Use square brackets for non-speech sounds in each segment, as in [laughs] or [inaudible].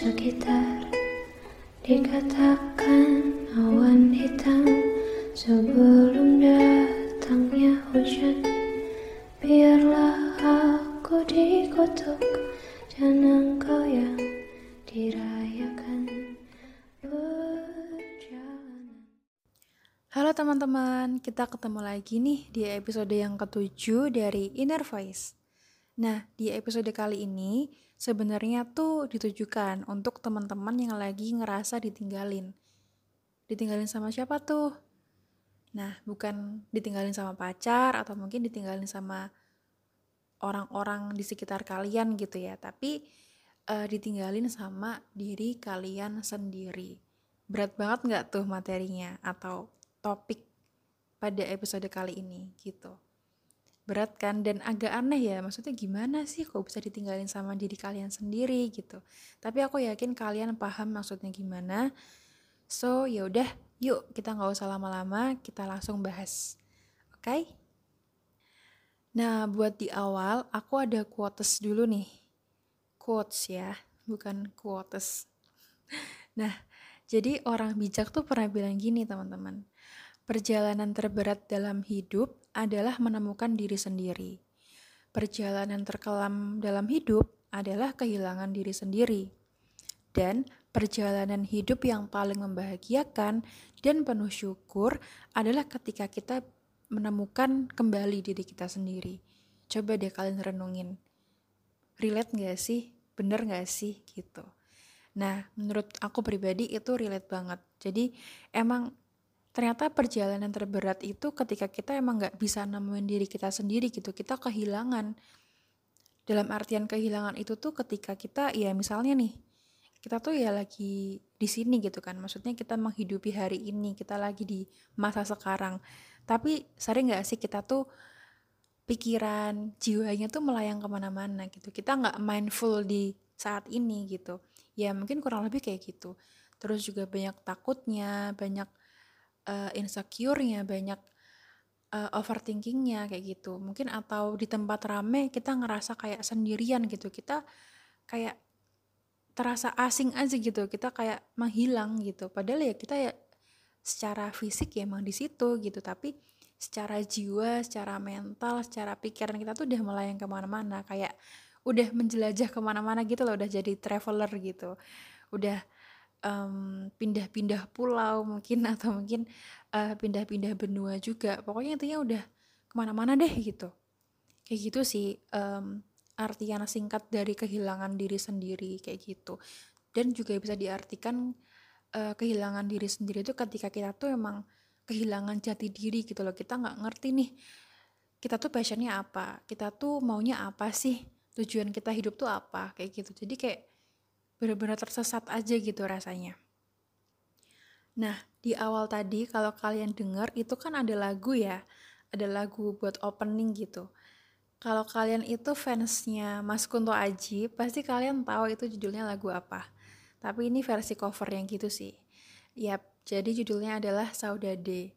sekitar. Dikatakan awan hitam Sebelum datangnya hujan. Biarlah aku dikutuk Dan engkau yang dirayakan Halo teman-teman, kita ketemu lagi nih di episode yang ketujuh dari Inner Voice. Nah, di episode kali ini sebenarnya tuh ditujukan untuk teman-teman yang lagi ngerasa ditinggalin. Ditinggalin sama siapa tuh? Nah, bukan ditinggalin sama pacar atau mungkin ditinggalin sama orang-orang di sekitar kalian gitu ya, tapi uh, ditinggalin sama diri kalian sendiri. Berat banget nggak tuh materinya atau topik pada episode kali ini gitu berat kan? Dan agak aneh ya maksudnya gimana sih kok bisa ditinggalin sama diri kalian sendiri gitu? Tapi aku yakin kalian paham maksudnya gimana. So ya udah yuk kita nggak usah lama-lama kita langsung bahas. Oke? Okay? nah buat di awal aku ada quotes dulu nih. Quotes ya bukan quotes. [laughs] Nah jadi orang bijak tuh pernah bilang gini teman-teman. Perjalanan terberat dalam hidup adalah menemukan diri sendiri. Perjalanan terkelam dalam hidup adalah kehilangan diri sendiri. Dan perjalanan hidup yang paling membahagiakan dan penuh syukur adalah ketika kita menemukan kembali diri kita sendiri. Coba deh kalian renungin. Relate gak sih? Bener gak sih? Gitu. Nah, menurut aku pribadi itu relate banget. Jadi emang ternyata perjalanan terberat itu ketika kita emang nggak bisa nemuin diri kita sendiri gitu kita kehilangan. Dalam artian kehilangan itu tuh ketika kita ya misalnya nih kita tuh ya lagi di sini gitu kan maksudnya kita menghidupi hari ini kita lagi di masa sekarang. Tapi sering nggak sih kita tuh pikiran jiwanya tuh melayang ke mana-mana gitu kita nggak mindful di saat ini gitu. Ya mungkin kurang lebih kayak gitu. Terus juga banyak takutnya banyak uh, insecure-nya, banyak uh, overthinkingnya kayak gitu. Mungkin atau di tempat rame kita ngerasa kayak sendirian gitu. Kita kayak terasa asing aja gitu. Kita kayak menghilang gitu. Padahal ya kita ya secara fisik ya emang di situ gitu. Tapi secara jiwa, secara mental, secara pikiran kita tuh udah melayang ke mana-mana. Kayak udah menjelajah ke mana-mana gitu loh. Udah jadi traveler gitu. Udah um, pindah-pindah pulau mungkin [laughs] atau mungkin pindah pindah-pindah benua juga. Pokoknya intinya udah ke mana-mana deh gitu. Kayak gitu sih um, artian singkat dari kehilangan diri sendiri kayak gitu. Dan juga bisa diartikan uh, kehilangan diri sendiri itu ketika kita tuh emang kehilangan jati diri gitu loh. Kita nggak ngerti nih kita tuh passionnya apa? Kita tuh maunya apa sih? Tujuan kita hidup tuh apa? Kayak gitu. Jadi kayak benar-benar tersesat aja gitu rasanya. Nah, di awal tadi kalau kalian dengar itu kan ada lagu ya, ada lagu buat opening gitu. Kalau kalian itu fansnya Mas Kunto Aji, pasti kalian tahu itu judulnya lagu apa. Tapi ini versi cover yang gitu sih. Yap, jadi judulnya adalah Saudade.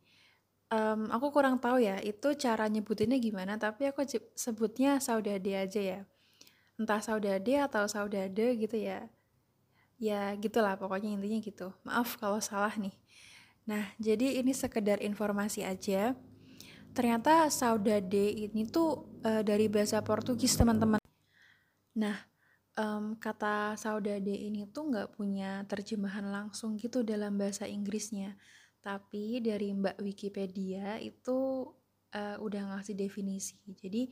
Um, aku kurang tahu ya, itu cara nyebutinnya gimana, tapi aku sebutnya Saudade aja ya. Entah Saudade atau Saudade gitu ya ya gitulah pokoknya intinya gitu. Maaf kalau salah nih. Nah jadi ini sekedar informasi aja. Ternyata saudade ini tuh uh, dari bahasa Portugis teman-teman. Nah um, kata saudade ini tuh nggak punya terjemahan langsung gitu dalam bahasa Inggrisnya. Tapi dari Mbak Wikipedia itu uh, udah ngasih definisi. Jadi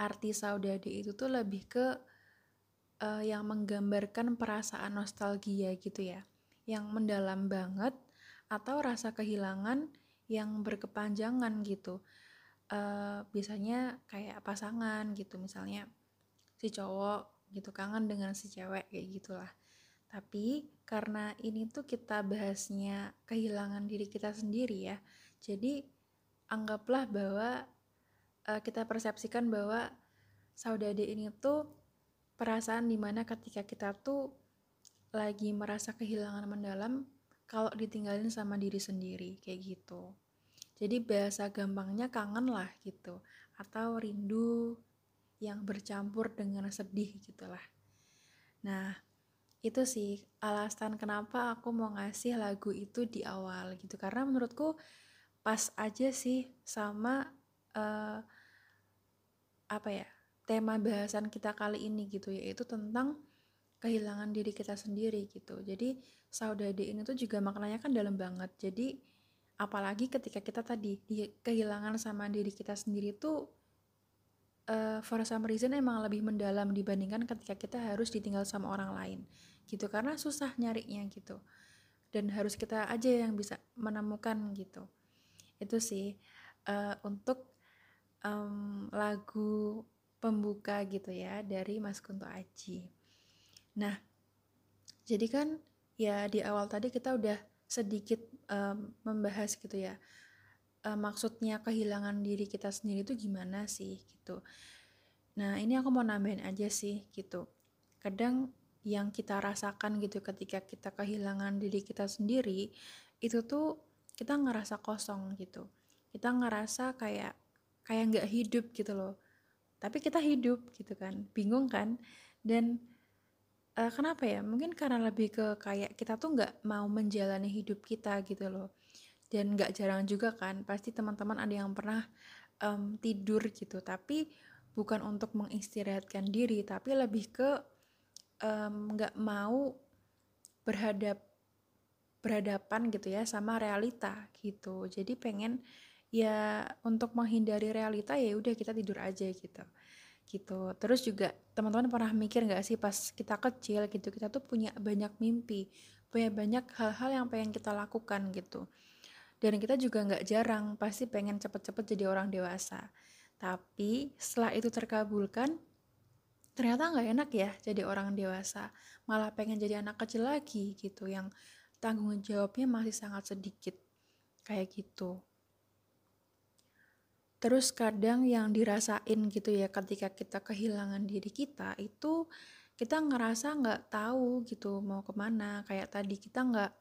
arti saudade itu tuh lebih ke uh, yang menggambarkan perasaan nostalgia gitu ya, yang mendalam banget atau rasa kehilangan yang berkepanjangan gitu. Uh, biasanya kayak pasangan gitu, misalnya si cowok gitu kangen dengan si cewek kayak gitulah. Tapi karena ini tuh kita bahasnya kehilangan diri kita sendiri ya, jadi anggaplah bahwa uh, kita persepsikan bahwa saudade ini tuh perasaan di mana ketika kita tuh lagi merasa kehilangan mendalam kalau ditinggalin sama diri sendiri kayak gitu. Jadi bahasa gampangnya kangen lah gitu atau rindu yang bercampur dengan sedih gitulah. Nah itu sih alasan kenapa aku mau ngasih lagu itu di awal gitu. Karena menurutku pas aja sih sama uh, apa ya tema bahasan kita kali ini gitu yaitu tentang kehilangan diri kita sendiri gitu. Jadi saudade ini tuh juga maknanya kan dalam banget. Jadi apalagi ketika kita tadi di, kehilangan sama diri kita sendiri tuh uh, for some reason emang lebih mendalam dibandingkan ketika kita harus ditinggal sama orang lain gitu. Karena susah nyarinya gitu. Dan harus kita aja yang bisa menemukan gitu. Itu sih uh, untuk um, lagu pembuka gitu ya dari Mas Kunto Aji. Nah jadi kan ya di awal tadi kita udah sedikit um, membahas gitu ya uh, maksudnya kehilangan diri kita sendiri itu gimana sih gitu. Nah ini aku mau nambahin aja sih gitu. Kadang yang kita rasakan gitu ketika kita kehilangan diri kita sendiri itu tuh kita ngerasa kosong gitu. Kita ngerasa kayak kayak nggak hidup gitu loh tapi kita hidup gitu kan bingung kan. Dan uh, kenapa ya? Mungkin karena lebih ke kayak kita tuh nggak mau menjalani hidup kita gitu loh. Dan nggak jarang juga kan pasti teman-teman ada yang pernah um, tidur gitu. Tapi bukan untuk mengistirahatkan diri tapi lebih ke nggak um, mau berhadap berhadapan gitu ya sama realita gitu. Jadi pengen ya untuk menghindari realita ya udah kita tidur aja gitu. Gitu. Terus juga teman-teman pernah mikir nggak sih pas kita kecil gitu kita tuh punya banyak mimpi punya banyak hal-hal yang pengen kita lakukan gitu. Dan kita juga nggak jarang pasti pengen cepet-cepet jadi orang dewasa. Tapi setelah itu terkabulkan ternyata nggak enak ya jadi orang dewasa. Malah pengen jadi anak kecil lagi gitu yang tanggung jawabnya masih sangat sedikit. Kayak gitu terus kadang yang dirasain gitu ya ketika kita kehilangan diri kita itu kita ngerasa nggak tahu gitu mau ke mana. Kayak tadi kita nggak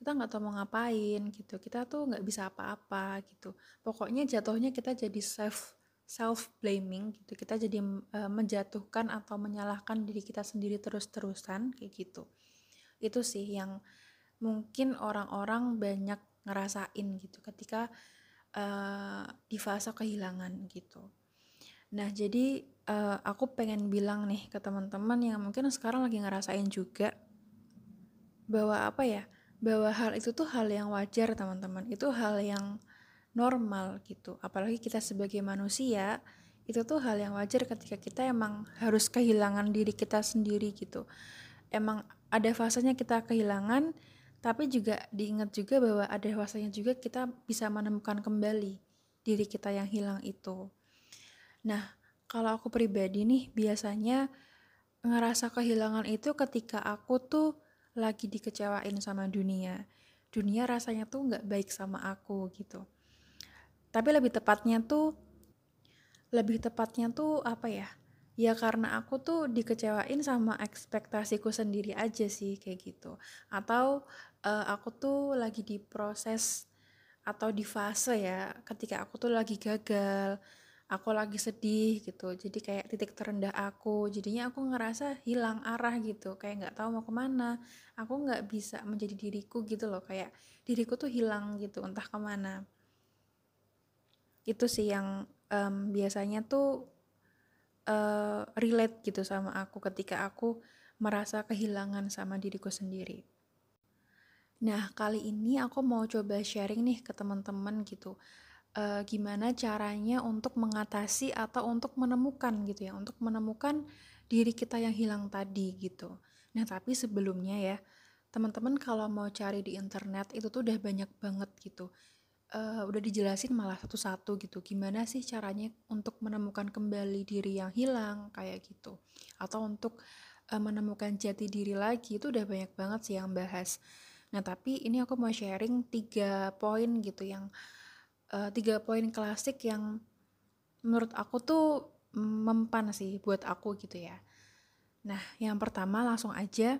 kita nggak tahu mau ngapain gitu. Kita tuh nggak bisa apa-apa gitu. Pokoknya jatuhnya kita jadi self self blaming gitu. Kita jadi uh, menjatuhkan atau menyalahkan diri kita sendiri terus-terusan kayak gitu. Itu sih yang mungkin orang-orang banyak ngerasain gitu. Ketika uh, di fase kehilangan gitu. Nah jadi uh, aku pengen bilang nih ke teman-teman yang mungkin sekarang lagi ngerasain juga bahwa apa ya bahwa hal itu tuh hal yang wajar teman-teman. Itu hal yang normal gitu. Apalagi kita sebagai manusia itu tuh hal yang wajar ketika kita emang harus kehilangan diri kita sendiri gitu. Emang ada fasenya kita kehilangan tapi juga diingat juga bahwa ada fasenya juga kita bisa menemukan kembali diri kita yang hilang itu. Nah kalau aku pribadi nih biasanya ngerasa kehilangan itu ketika aku tuh lagi dikecewain sama dunia. Dunia rasanya tuh nggak baik sama aku gitu. Tapi lebih tepatnya tuh lebih tepatnya tuh apa ya? Ya karena aku tuh dikecewain sama ekspektasiku sendiri aja sih kayak gitu. Atau uh, aku tuh lagi di proses atau di fase ya ketika aku tuh lagi gagal aku lagi sedih gitu. Jadi kayak titik terendah aku. Jadinya aku ngerasa hilang arah gitu. Kayak nggak tahu mau ke mana. Aku nggak bisa menjadi diriku gitu loh. Kayak diriku tuh hilang gitu entah ke mana. Itu sih yang um, biasanya tuh uh, relate gitu sama aku ketika aku merasa kehilangan sama diriku sendiri. Nah, kali ini aku mau coba sharing nih ke teman-teman gitu. Uh, gimana caranya untuk mengatasi atau untuk menemukan gitu ya, untuk menemukan diri kita yang hilang tadi gitu. Nah, tapi sebelumnya ya, teman-teman kalau mau cari di internet itu tuh udah banyak banget gitu uh, udah dijelasin malah satu-satu gitu gimana sih caranya untuk menemukan kembali diri yang hilang kayak gitu atau untuk uh, menemukan jati diri lagi itu udah banyak banget sih yang bahas nah tapi ini aku mau sharing tiga poin gitu yang uh, tiga poin klasik yang menurut aku tuh mempan sih buat aku gitu ya. Nah yang pertama langsung aja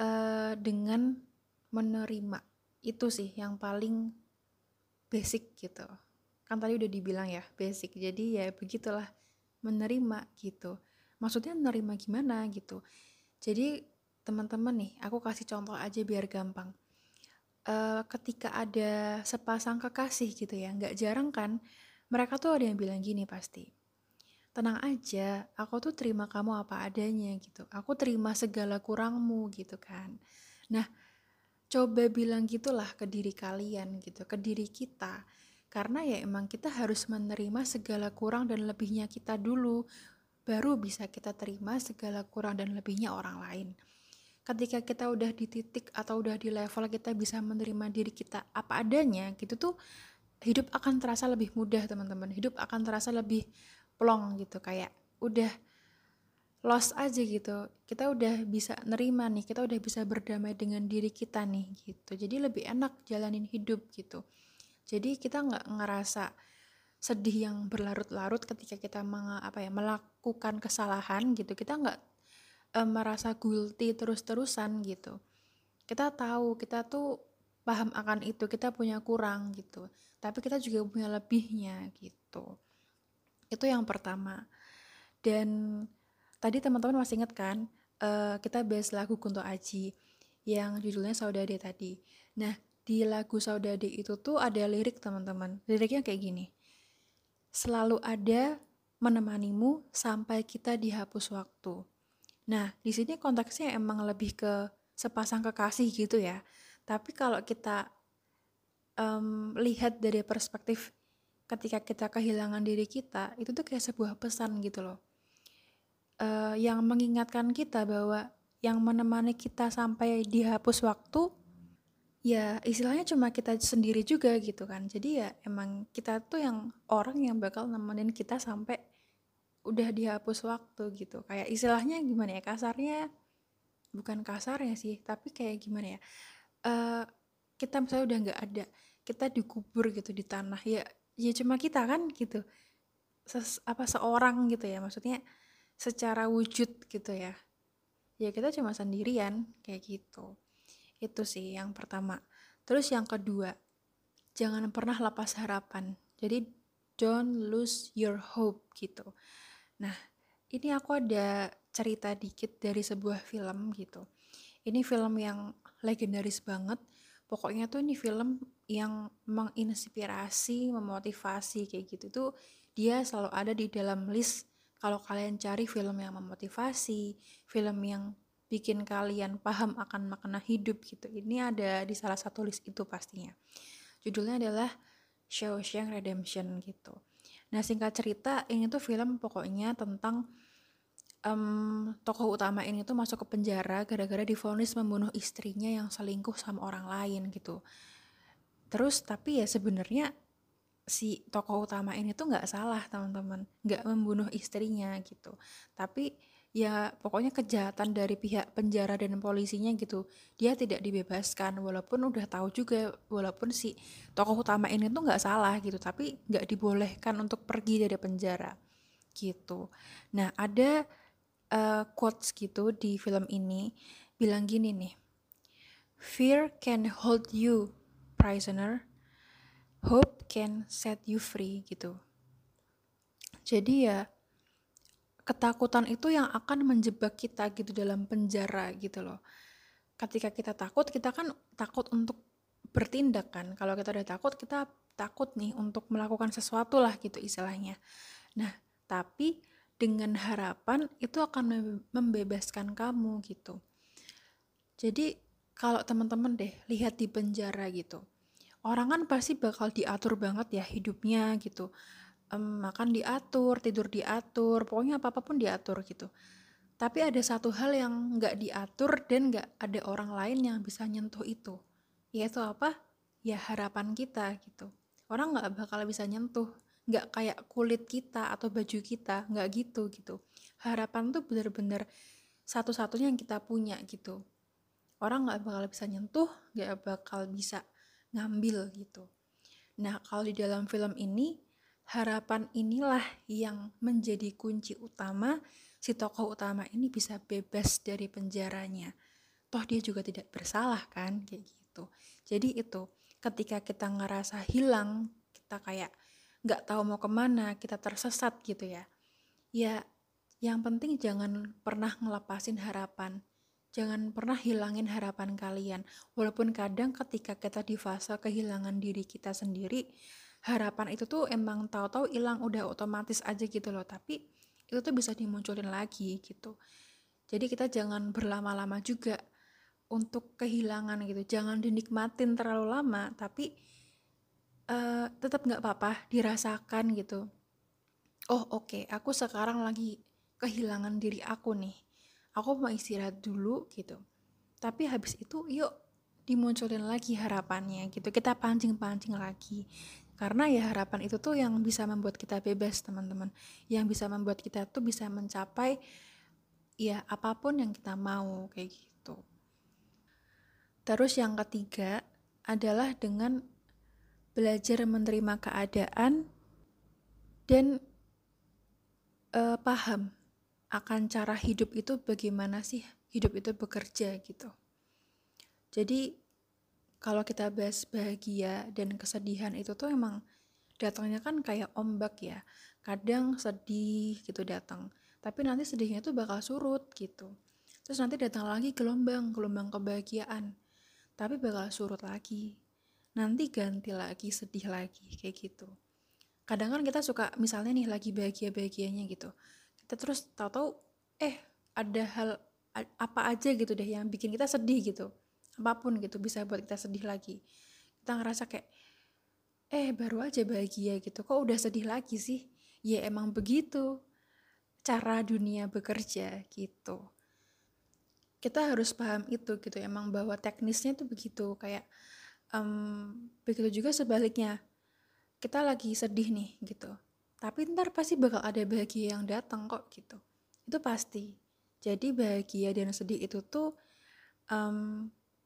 uh, dengan menerima. Itu sih yang paling basic gitu. Kan tadi udah dibilang ya basic. Jadi ya begitulah menerima gitu. Maksudnya menerima gimana gitu? Jadi teman-teman nih, aku kasih contoh aja biar gampang. Uh, ketika ada sepasang kekasih gitu ya, nggak jarang kan, mereka tuh ada yang bilang gini pasti. Tenang aja, aku tuh terima kamu apa adanya gitu. Aku terima segala kurangmu gitu kan. Nah, coba bilang gitulah ke diri kalian gitu, ke diri kita. Karena ya emang kita harus menerima segala kurang dan lebihnya kita dulu, baru bisa kita terima segala kurang dan lebihnya orang lain. Ketika kita udah di titik atau udah di level kita bisa menerima diri kita apa adanya, gitu tuh hidup akan terasa lebih mudah teman-teman. Hidup akan terasa lebih plong gitu, kayak udah lost aja gitu. Kita udah bisa nerima nih kita udah bisa berdamai dengan diri kita nih gitu. Jadi lebih enak jalanin hidup gitu. Jadi kita nggak ngerasa sedih yang berlarut-larut ketika kita meng, apa ya melakukan kesalahan gitu. Kita nggak e, merasa guilty terus-terusan gitu kita tahu kita tuh paham akan itu kita punya kurang gitu tapi kita juga punya lebihnya gitu itu yang pertama dan Tadi teman-teman masih ingat kan, uh, kita bahas lagu Kunto Aji yang judulnya Saudade tadi. Nah, di lagu Saudade itu tuh ada lirik teman-teman. Liriknya kayak gini. Selalu ada menemanimu sampai kita dihapus waktu. Nah, di sini konteksnya emang lebih ke sepasang kekasih gitu ya. Tapi kalau kita um, lihat dari perspektif ketika kita kehilangan diri kita, itu tuh kayak sebuah pesan gitu loh uh, yang mengingatkan kita bahwa yang menemani kita sampai dihapus waktu ya istilahnya cuma kita sendiri juga gitu kan jadi ya emang kita tuh yang orang yang bakal nemenin kita sampai udah dihapus waktu gitu. Kayak istilahnya gimana ya kasarnya bukan kasar ya sih tapi kayak gimana ya uh, kita misalnya udah nggak ada kita dikubur gitu di tanah ya ya cuma kita kan gitu. Ses, apa seorang gitu ya maksudnya secara wujud gitu ya. Ya kita cuma sendirian kayak gitu. Itu sih yang pertama. Terus yang kedua jangan pernah lepas harapan. Jadi don't lose your hope gitu nah ini aku ada cerita dikit dari sebuah film gitu ini film yang legendaris banget pokoknya tuh ini film yang menginspirasi memotivasi kayak gitu tuh dia selalu ada di dalam list kalau kalian cari film yang memotivasi, film yang bikin kalian paham akan makna hidup gitu, ini ada di salah satu list itu pastinya. Judulnya adalah Shawshank Redemption gitu. Nah singkat cerita ini tuh film pokoknya tentang um, tokoh utama ini tuh masuk ke penjara gara-gara difonis membunuh istrinya yang selingkuh sama orang lain gitu. Terus tapi ya sebenarnya si tokoh utama ini tuh nggak salah teman-teman nggak membunuh istrinya gitu tapi ya pokoknya kejahatan dari pihak penjara dan polisinya gitu dia tidak dibebaskan walaupun udah tahu juga walaupun si tokoh utama ini tuh nggak salah gitu tapi nggak dibolehkan untuk pergi dari penjara gitu nah ada uh, quotes gitu di film ini bilang gini nih fear can hold you prisoner hope can set you free gitu. Jadi ya ketakutan itu yang akan menjebak kita gitu dalam penjara gitu loh. Ketika kita takut, kita kan takut untuk bertindak kan. Kalau kita udah takut, kita takut nih untuk melakukan sesuatu lah gitu istilahnya. Nah, tapi dengan harapan itu akan membebaskan kamu gitu. Jadi kalau teman-teman deh lihat di penjara gitu orang kan pasti bakal diatur banget ya hidupnya gitu um, makan diatur tidur diatur pokoknya apa apa pun diatur gitu. Tapi ada satu hal yang nggak diatur dan nggak ada orang lain yang bisa nyentuh itu yaitu apa? Ya harapan kita gitu. Orang nggak bakal bisa nyentuh nggak kayak kulit kita atau baju kita nggak gitu gitu. Harapan tuh bener-bener satu-satunya yang kita punya gitu. Orang nggak bakal bisa nyentuh nggak bakal bisa ngambil gitu. Nah, kalau di dalam film ini, harapan inilah yang menjadi kunci utama si tokoh utama ini bisa bebas dari penjaranya. Toh dia juga tidak bersalah kan, kayak gitu. Jadi itu, ketika kita ngerasa hilang, kita kayak nggak tahu mau ke mana, kita tersesat gitu ya. Ya, yang penting jangan pernah ngelepasin harapan. jangan pernah hilangin harapan kalian. Walaupun kadang ketika kita di fase kehilangan diri kita sendiri, harapan itu tuh emang tahu-tahu hilang udah otomatis aja gitu loh. Tapi itu tuh bisa dimunculin lagi gitu. Jadi kita jangan berlama-lama juga untuk kehilangan gitu. Jangan dinikmatin terlalu lama, tapi uh, tetap nggak apa-apa dirasakan gitu. Oh oke, okay, aku sekarang lagi kehilangan diri aku nih aku mau istirahat dulu gitu tapi habis itu yuk dimunculin lagi harapannya gitu kita pancing-pancing lagi karena ya harapan itu tuh yang bisa membuat kita bebas teman-teman yang bisa membuat kita tuh bisa mencapai ya apa pun yang kita mau kayak gitu terus yang ketiga adalah dengan belajar menerima keadaan dan uh, paham akan cara hidup itu bagaimana sih hidup itu bekerja gitu. Jadi kalau kita bahas bahagia dan kesedihan itu tuh emang datangnya kan kayak ombak ya. Kadang sedih gitu datang, tapi nanti sedihnya tuh bakal surut gitu. Terus nanti datang lagi gelombang, gelombang kebahagiaan. Tapi bakal surut lagi. Nanti ganti lagi, sedih lagi kayak gitu. Kadang kan kita suka misalnya nih lagi bahagia-bahagianya gitu kita terus tahu-tahu eh ada hal apa aja gitu deh yang bikin kita sedih gitu apa pun gitu bisa buat kita sedih lagi. Kita ngerasa kayak eh baru aja bahagia gitu kok udah sedih lagi sih? Ya emang begitu cara dunia bekerja gitu. Kita harus paham itu gitu emang bahwa teknisnya tuh begitu kayak um, begitu juga sebaliknya. Kita lagi sedih nih gitu tapi ntar pasti bakal ada bahagia yang datang kok gitu. Itu pasti. Jadi bahagia dan sedih itu tuh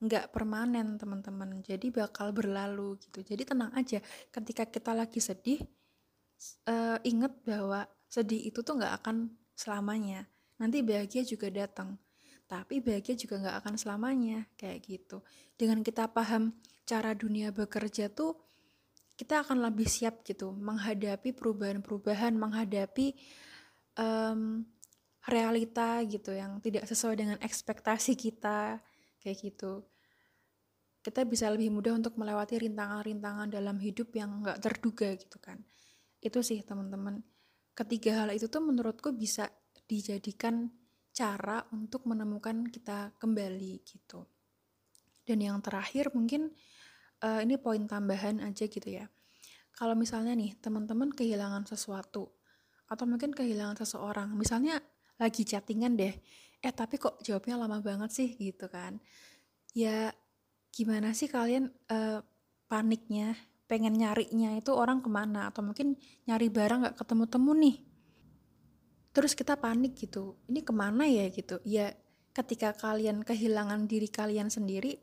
nggak permanen teman-teman. Jadi bakal berlalu gitu. Jadi tenang aja ketika kita lagi sedih uh, inget bahwa sedih itu tuh nggak akan selamanya. Nanti bahagia juga datang tapi bahagia juga nggak akan selamanya kayak gitu. Dengan kita paham cara dunia bekerja tuh kita akan lebih siap gitu menghadapi perubahan-perubahan, menghadapi um, realita gitu yang tidak sesuai dengan ekspektasi kita kayak gitu. Kita bisa lebih mudah untuk melewati rintangan-rintangan dalam hidup yang nggak terduga gitu kan. Itu sih teman-teman. Ketiga hal itu tuh menurutku bisa dijadikan cara untuk menemukan kita kembali gitu. Dan yang terakhir mungkin uh, ini poin tambahan aja gitu ya. Kalau misalnya nih teman-teman kehilangan sesuatu atau mungkin kehilangan seseorang, misalnya lagi chattingan deh, eh tapi kok jawabnya lama banget sih gitu kan? Ya gimana sih kalian uh, paniknya, pengen nyarinya itu orang ke mana atau mungkin nyari barang nggak ketemu-temu nih? Terus kita panik gitu, ini ke mana ya gitu? Ya ketika kalian kehilangan diri kalian sendiri,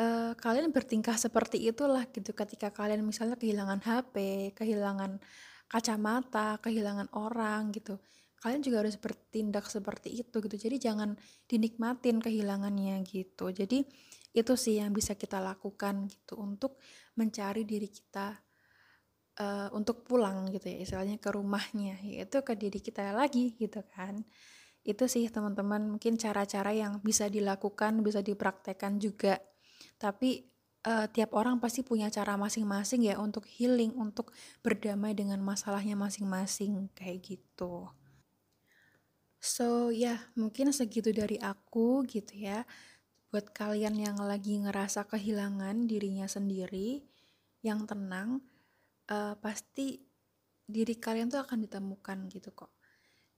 uh, kalian bertingkah seperti itulah gitu ketika kalian misalnya kehilangan HP, kehilangan kacamata, kehilangan orang gitu. Kalian juga harus bertindak seperti itu gitu. Jadi jangan dinikmatin kehilangannya gitu. Jadi itu sih yang bisa kita lakukan gitu untuk mencari diri kita uh, untuk pulang gitu ya istilahnya ke rumahnya yaitu ke diri kita lagi gitu kan itu sih teman-teman mungkin cara-cara yang bisa dilakukan bisa dipraktekkan juga tapi uh, tiap orang pasti punya cara masing-masing ya untuk healing, untuk berdamai dengan masalahnya masing-masing kayak gitu. So ya yeah, mungkin segitu dari aku gitu ya. Buat kalian yang lagi ngerasa kehilangan dirinya sendiri, yang tenang, uh, pasti diri kalian tuh akan ditemukan gitu kok.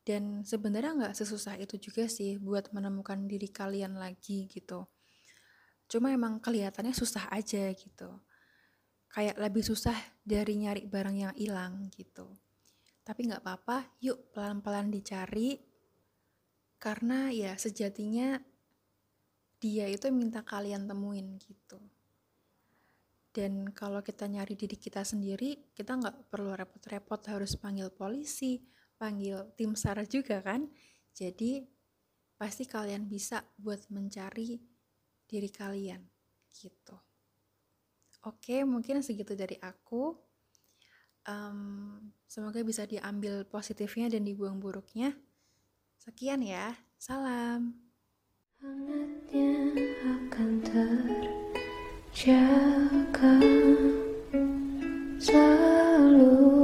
Dan sebenarnya nggak sesusah itu juga sih buat menemukan diri kalian lagi gitu cuma emang kelihatannya susah aja gitu kayak lebih susah dari nyari barang yang hilang gitu tapi nggak apa-apa yuk pelan-pelan dicari karena ya sejatinya dia itu minta kalian temuin gitu. Dan kalau kita nyari diri kita sendiri kita nggak perlu repot-repot harus panggil polisi panggil tim SAR juga kan. Jadi pasti kalian bisa buat mencari diri kalian gitu. Oke mungkin segitu dari aku. Um, semoga bisa diambil positifnya dan dibuang buruknya Sekian ya, salam. Hangatnya selalu.